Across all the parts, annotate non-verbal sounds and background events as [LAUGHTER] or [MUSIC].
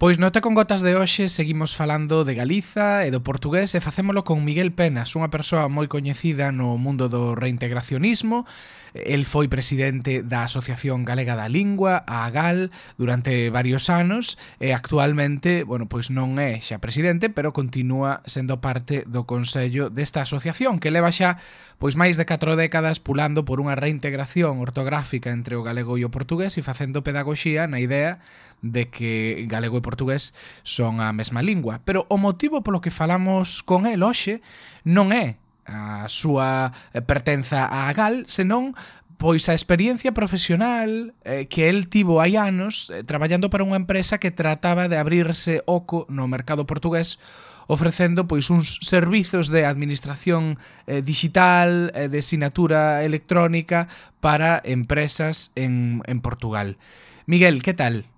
Pois nota con gotas de hoxe seguimos falando de Galiza e do portugués e facémolo con Miguel Penas, unha persoa moi coñecida no mundo do reintegracionismo. El foi presidente da Asociación Galega da Lingua, a AGAL, durante varios anos e actualmente, bueno, pois non é xa presidente, pero continúa sendo parte do consello desta asociación que leva xa pois máis de 4 décadas pulando por unha reintegración ortográfica entre o galego e o portugués e facendo pedagogía na idea de que galego e portugués portugués son a mesma lingua, pero o motivo polo que falamos con el hoxe non é a súa eh, pertenza a Gal, senón pois a experiencia profesional eh, que el tivo hai anos eh, traballando para unha empresa que trataba de abrirse oco no mercado portugués ofrecendo pois uns servizos de administración eh, digital, eh, de sinatura electrónica para empresas en, en Portugal. Miguel, que tal?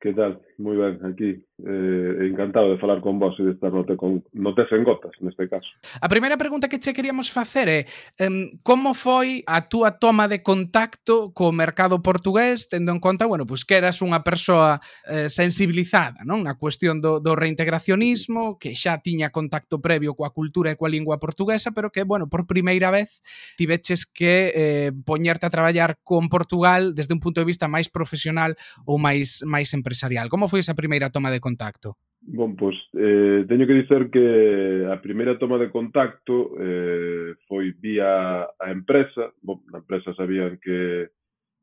Que tal? moi ben, aquí eh, encantado de falar con vos e de estar note, con, no te sen gotas neste caso. A primeira pregunta que che queríamos facer é um, como foi a túa toma de contacto co mercado portugués tendo en conta, bueno, pois que eras unha persoa eh, sensibilizada, non? Na cuestión do, do reintegracionismo, que xa tiña contacto previo coa cultura e coa lingua portuguesa, pero que, bueno, por primeira vez tiveches que eh, poñerte a traballar con Portugal desde un punto de vista máis profesional ou máis máis empresarial. Como foi esa primeira toma de contacto? Bon, pois, eh, teño que dicer que a primeira toma de contacto eh, foi vía a empresa. Bon, na empresa sabían que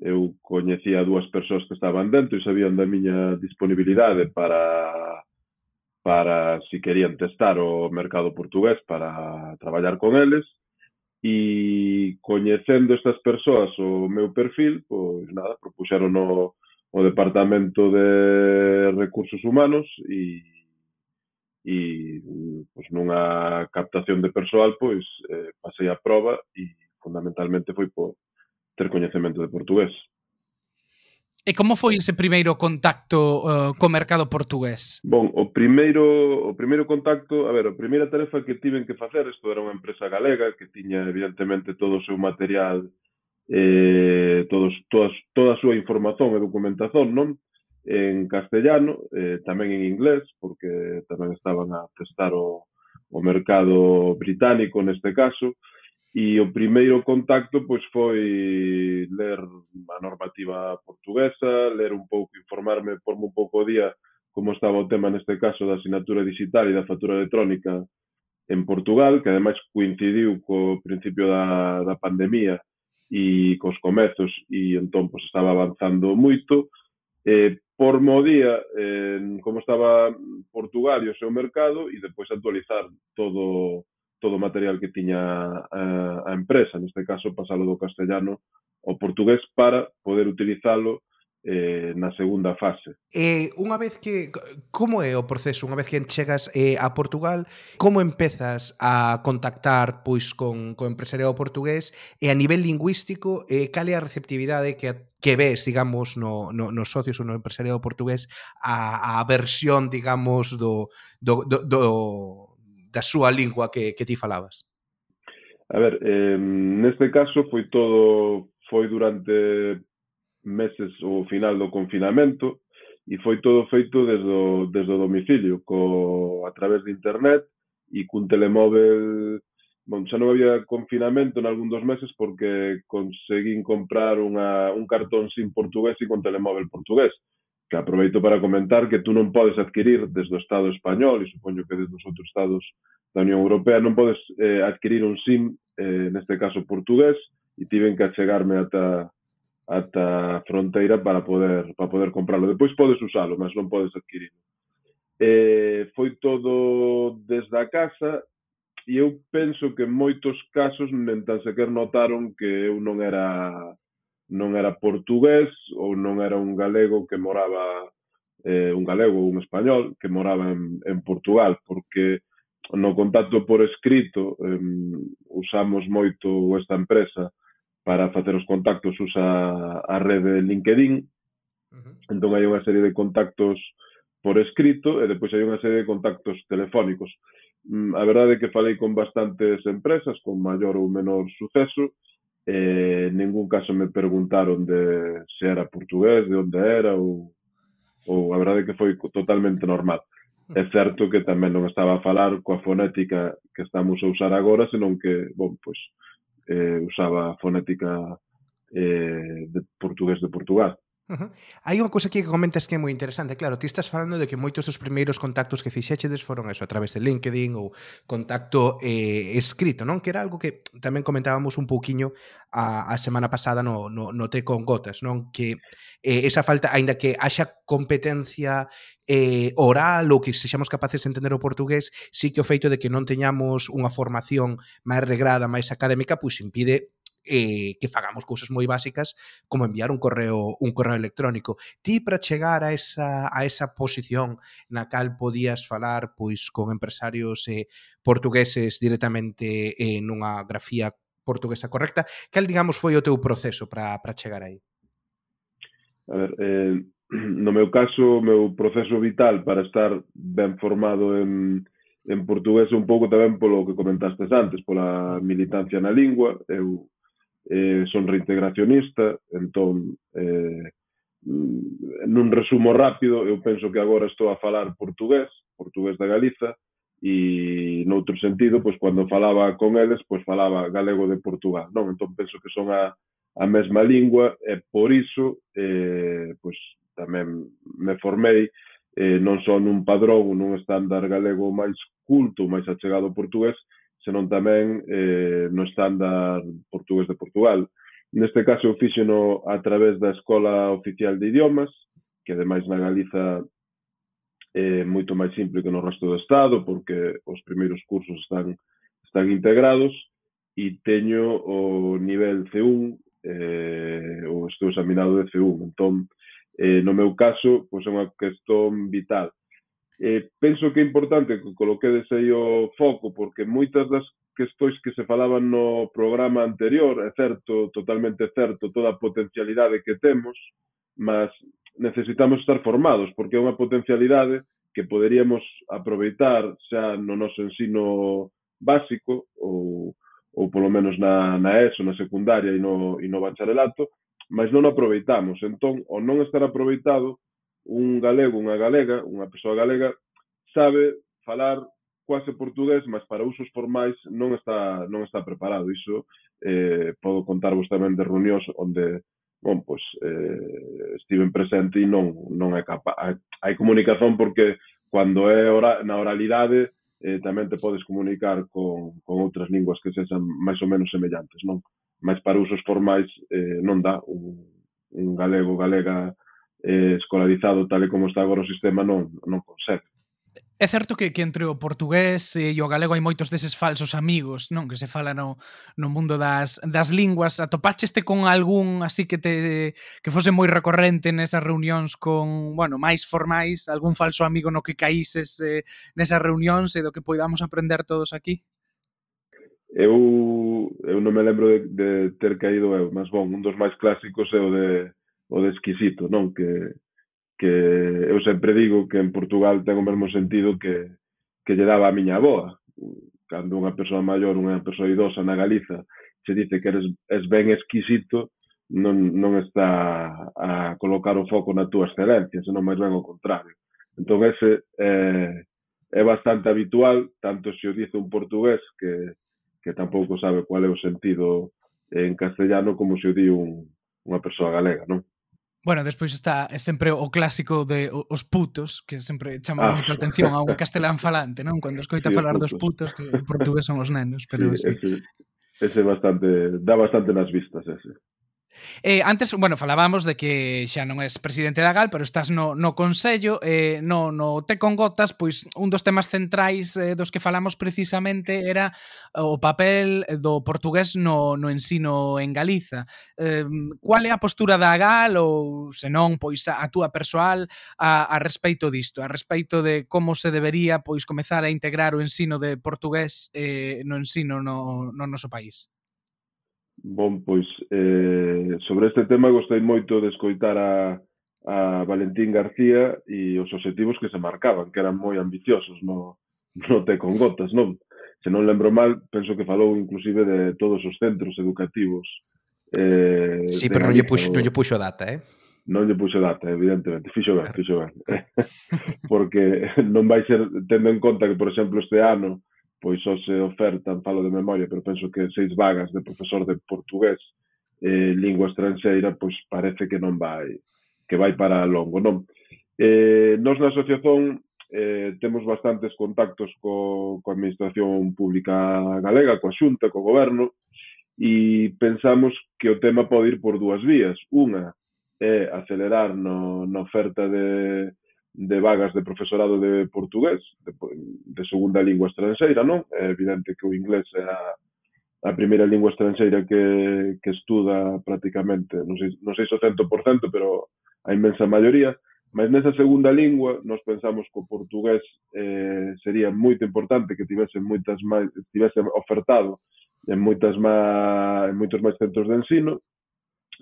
eu coñecía dúas persoas que estaban dentro e sabían da miña disponibilidade para para si querían testar o mercado portugués para traballar con eles e coñecendo estas persoas o meu perfil, pois nada, propuxeron o, o Departamento de Recursos Humanos e e pois, nunha captación de persoal pois eh, pasei a proba e fundamentalmente foi por ter coñecemento de portugués. E como foi ese primeiro contacto uh, co mercado portugués? Bon, o primeiro o primeiro contacto, a ver, a primeira tarefa que tiven que facer, isto era unha empresa galega que tiña evidentemente todo o seu material eh, eh, todos, todas, toda a súa información e documentación non? En castellano, eh, tamén en inglés, porque tamén estaban a testar o, o mercado británico neste caso, e o primeiro contacto pois foi ler a normativa portuguesa, ler un pouco, informarme por un pouco o día como estaba o tema neste caso da asignatura digital e da factura electrónica en Portugal, que ademais coincidiu co principio da, da pandemia e cos comezos e entón pois, estaba avanzando moito. Eh, por mo día eh, como estaba Portugal e o seu mercado e depois actualizar todo todo o material que tiña a, a empresa, neste caso pasalo do castellano ao portugués para poder utilizalo eh, na segunda fase. E unha vez que como é o proceso, unha vez que chegas eh, a Portugal, como empezas a contactar pois con co empresariado portugués e a nivel lingüístico, eh, cal é a receptividade que que ves, digamos, no, no, nos socios ou no empresariado portugués a, a versión, digamos, do, do, do, do da súa lingua que, que ti falabas? A ver, eh, neste caso foi todo foi durante meses o final do confinamento e foi todo feito desde o, desde o domicilio, co, a través de internet e cun telemóvel. Bon, xa non había confinamento en algún dos meses porque conseguín comprar unha, un cartón sin portugués e con telemóvel portugués que aproveito para comentar que tú non podes adquirir desde o Estado español e supoño que desde os outros Estados da Unión Europea non podes eh, adquirir un SIM, eh, neste caso portugués, e tiven que achegarme ata, ata a fronteira para poder para poder compralo. Depois podes usalo, mas non podes adquirilo. Eh, foi todo desde a casa e eu penso que en moitos casos nem tan sequer notaron que eu non era non era portugués ou non era un galego que moraba eh, un galego ou un español que moraba en, en Portugal porque no contacto por escrito eh, usamos moito esta empresa para facer os contactos usa a rede LinkedIn. Uh -huh. Entón hai unha serie de contactos por escrito e depois hai unha serie de contactos telefónicos. Mm, a verdade é que falei con bastantes empresas con maior ou menor suceso e en ningún caso me preguntaron de se era portugués, de onde era ou, ou a verdade é que foi totalmente normal. É certo que tamén non estaba a falar coa fonética que estamos a usar agora, senón que, bon, pois, pues, eh, usaba a fonética eh, de portugués de Portugal. Uh -huh. Hai unha cousa aquí que comentas que é moi interesante. Claro, ti estás falando de que moitos dos primeiros contactos que fixechedes foron eso, a través de LinkedIn ou contacto eh, escrito, non? Que era algo que tamén comentábamos un pouquiño a, a semana pasada no, no, no Te con Gotas, non? Que eh, esa falta, aínda que haxa competencia eh, oral ou que sexamos capaces de entender o portugués, sí que o feito de que non teñamos unha formación máis regrada, máis académica, pois impide eh, que fagamos cousas moi básicas como enviar un correo un correo electrónico. Ti para chegar a esa a esa posición na cal podías falar pois con empresarios eh, portugueses directamente eh, nunha grafía portuguesa correcta, cal digamos foi o teu proceso para para chegar aí? A ver, eh, [CLEARS THROAT] no meu caso, o meu proceso vital para estar ben formado en, en portugués un pouco tamén polo que comentaste antes, pola militancia na lingua. Eu eh, son reintegracionista, entón eh, mm, nun resumo rápido, eu penso que agora estou a falar portugués, portugués da Galiza, e noutro sentido, pois cando falaba con eles, pois falaba galego de Portugal, non? Entón penso que son a, a mesma lingua e por iso eh, pois, tamén me formei eh, non só nun padrón, nun estándar galego máis culto, máis achegado ao portugués, senón tamén eh, no estándar portugués de Portugal. Neste caso, eu fíxeno a través da Escola Oficial de Idiomas, que ademais na Galiza é moito máis simple que no resto do Estado, porque os primeiros cursos están, están integrados, e teño o nivel C1, eh, ou estou examinado de C1. Entón, eh, no meu caso, pois é unha cuestión vital. Eh, penso que é importante que coloquedes aí o foco, porque moitas das questões que se falaban no programa anterior, é certo, totalmente certo, toda a potencialidade que temos, mas necesitamos estar formados, porque é unha potencialidade que poderíamos aproveitar xa no noso ensino básico, ou, ou polo menos na, na ESO, na secundaria e no, e no bacharelato, mas non aproveitamos. Entón, o non estar aproveitado un galego, unha galega, unha persoa galega, sabe falar quase portugués, mas para usos formais non está, non está preparado. Iso eh, podo contarvos tamén de reunións onde bon, pois, eh, estiven presente e non, non é capaz. Hai, hai comunicación porque cando é ora, na oralidade eh, tamén te podes comunicar con, con outras linguas que sexan máis ou menos semellantes, non? Mas para usos formais eh, non dá un, un galego galega eh, escolarizado tal e como está agora o sistema non, non consegue. É certo que, que entre o portugués e o galego hai moitos deses falsos amigos, non? Que se fala no, no mundo das, das linguas. Atopacheste con algún así que te que fose moi recorrente nesas reunións con, bueno, máis formais, algún falso amigo no que caíses eh, nesas reunións e do que poidamos aprender todos aquí? Eu, eu non me lembro de, de ter caído eu, mas bon, un dos máis clásicos é o de o de exquisito, non? Que, que eu sempre digo que en Portugal ten o mesmo sentido que, que lle daba a miña aboa. Cando unha persoa maior, unha persoa idosa na Galiza, se dice que eres, es ben exquisito, non, non está a colocar o foco na túa excelencia, senón máis ben o contrario. Entón, ese eh, é bastante habitual, tanto se o dice un portugués que, que tampouco sabe cual é o sentido en castellano como se o di un, unha persoa galega, non? Bueno, despois está é sempre o clásico de os putos, que sempre chama ah. moita atención a un [LAUGHS] castelán falante, non? Cando escoita sí, falar dos putos, que en portugués son os nenos, pero sí, sí. Ese, ese bastante, dá bastante nas vistas, ese. Eh, antes, bueno, falábamos de que xa non és presidente da GAL, pero estás no, no Consello, eh, no, no Te con Gotas, pois un dos temas centrais eh, dos que falamos precisamente era eh, o papel do portugués no, no ensino en Galiza. Eh, cual é a postura da GAL ou, senón, pois a, a túa persoal a, a respeito disto, a respeito de como se debería pois comezar a integrar o ensino de portugués eh, no ensino no, no noso país? Bon, pois, eh, sobre este tema gostei moito de escoitar a, a Valentín García e os objetivos que se marcaban, que eran moi ambiciosos no, [LAUGHS] no te con gotas, non? Se non lembro mal, penso que falou inclusive de todos os centros educativos. Eh, sí, pero non lle, puxo, non lle puxo data, eh? Non lle puxo data, evidentemente. Fixo ben, fixo ben. [LAUGHS] Porque non vai ser, tendo en conta que, por exemplo, este ano pois só se ofertan, falo de memoria, pero penso que seis vagas de profesor de portugués eh, lingua estranxeira, pois parece que non vai que vai para longo, non? Eh, nos na asociación eh, temos bastantes contactos co, coa Administración Pública Galega, coa Xunta, co Goberno, e pensamos que o tema pode ir por dúas vías. Unha é acelerar no, na oferta de, de vagas de profesorado de portugués, de, de segunda lingua estranxeira, non? É evidente que o inglés é a, a primeira lingua estranxeira que, que estuda prácticamente, non sei, non sei se o 100%, pero a inmensa maioría, mas nesa segunda lingua nós pensamos que o portugués eh, sería moito importante que tivese moitas máis, tivese ofertado en moitas máis, en moitos máis centros de ensino,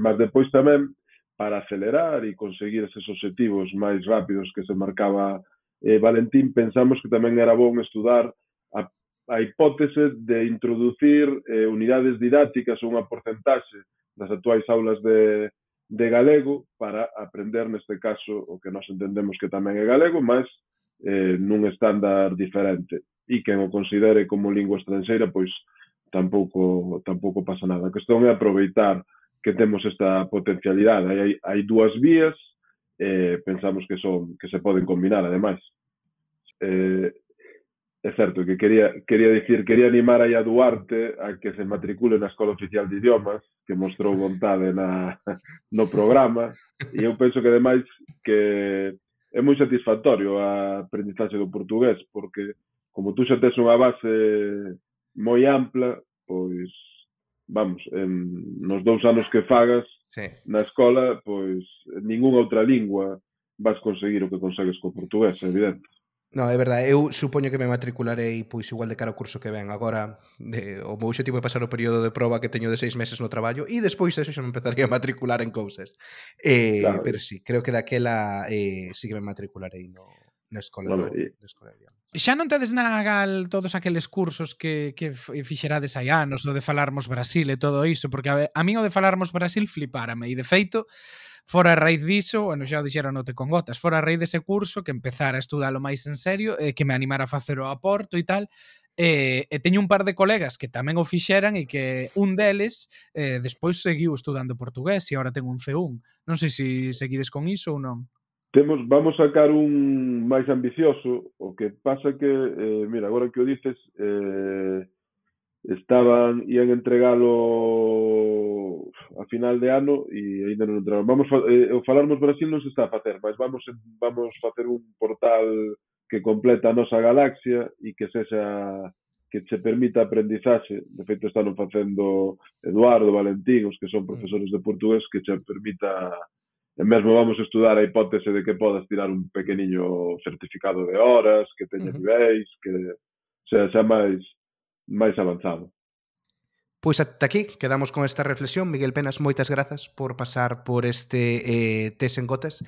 mas depois tamén para acelerar e conseguir esos objetivos máis rápidos que se marcaba eh, Valentín, pensamos que tamén era bon estudar a, a hipótese de introducir eh, unidades didácticas ou unha porcentaxe das actuais aulas de, de galego para aprender neste caso o que nós entendemos que tamén é galego, mas eh, nun estándar diferente. E quen o considere como lingua estranxeira, pois tampouco, tampouco pasa nada. A cuestión é aproveitar que temos esta potencialidade. Hai, hai, dúas vías, eh, pensamos que son que se poden combinar, ademais. Eh, é certo que quería, quería dicir, quería animar aí a Duarte a que se matricule na Escola Oficial de Idiomas, que mostrou vontade na, [LAUGHS] no programa, e eu penso que, ademais, que é moi satisfactorio a aprendizaxe do portugués, porque como tú xa tes unha base moi ampla, pois vamos, en, nos dous anos que fagas sí. na escola, pois ningunha outra lingua vas conseguir o que consegues co portugués, é evidente. No, é verdade, eu supoño que me matricularei pois igual de cara ao curso que ven agora de, o meu objetivo é pasar o período de proba que teño de seis meses no traballo e despois eso xa me empezaría a matricular en cousas eh, claro. pero sí, creo que daquela eh, sí que me matricularei no, na escola, bueno, escola de Xa non tedes na Gal todos aqueles cursos que, que fixerades hai anos, o de falarmos Brasil e todo iso, porque a, a mí o de falarmos Brasil flipárame, e de feito, fora a raíz diso, bueno, xa o dixera note con gotas, fora a raíz dese curso que empezara a estudalo máis en serio, e eh, que me animara a facer o aporto e tal, e, e teño un par de colegas que tamén o fixeran e que un deles eh, despois seguiu estudando portugués e agora ten un C1. Non sei se seguides con iso ou non. Temos, vamos sacar un máis ambicioso, o que pasa que, eh, mira, agora que o dices, eh, estaban, ian entregalo a final de ano e aínda non entraron. Vamos, eh, o Falarmos Brasil non se está a facer, mas vamos, vamos facer un portal que completa a nosa galaxia e que sexa que che permita aprendizaxe, de feito están facendo Eduardo, Valentín, os que son profesores de portugués, que che permita E mesmo vamos estudar a hipótese de que podas tirar un pequeniño certificado de horas, que teña uh -huh. niveis, que sea, xa máis máis avanzado. Pois ata aquí, quedamos con esta reflexión. Miguel Penas, moitas grazas por pasar por este eh, tes en gotas.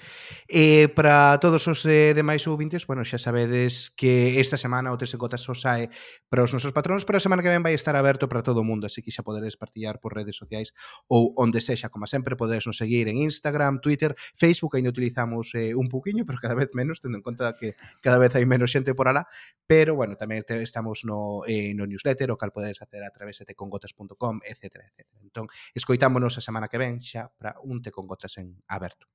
Eh, para todos os eh, demais ouvintes, bueno, xa sabedes que esta semana o tes en gotas só sae para os nosos patróns, pero a semana que ven vai estar aberto para todo o mundo, así que xa poderes partillar por redes sociais ou onde sexa. Como sempre, podedes nos seguir en Instagram, Twitter, Facebook, ainda utilizamos eh, un poquinho, pero cada vez menos, tendo en conta que cada vez hai menos xente por alá, pero, bueno, tamén te, estamos no, eh, no newsletter, o cal podedes hacer a través de tecongotas.com gmail.com, etc. etc. Entón, escoitámonos a semana que ven xa para un te con gotas en aberto.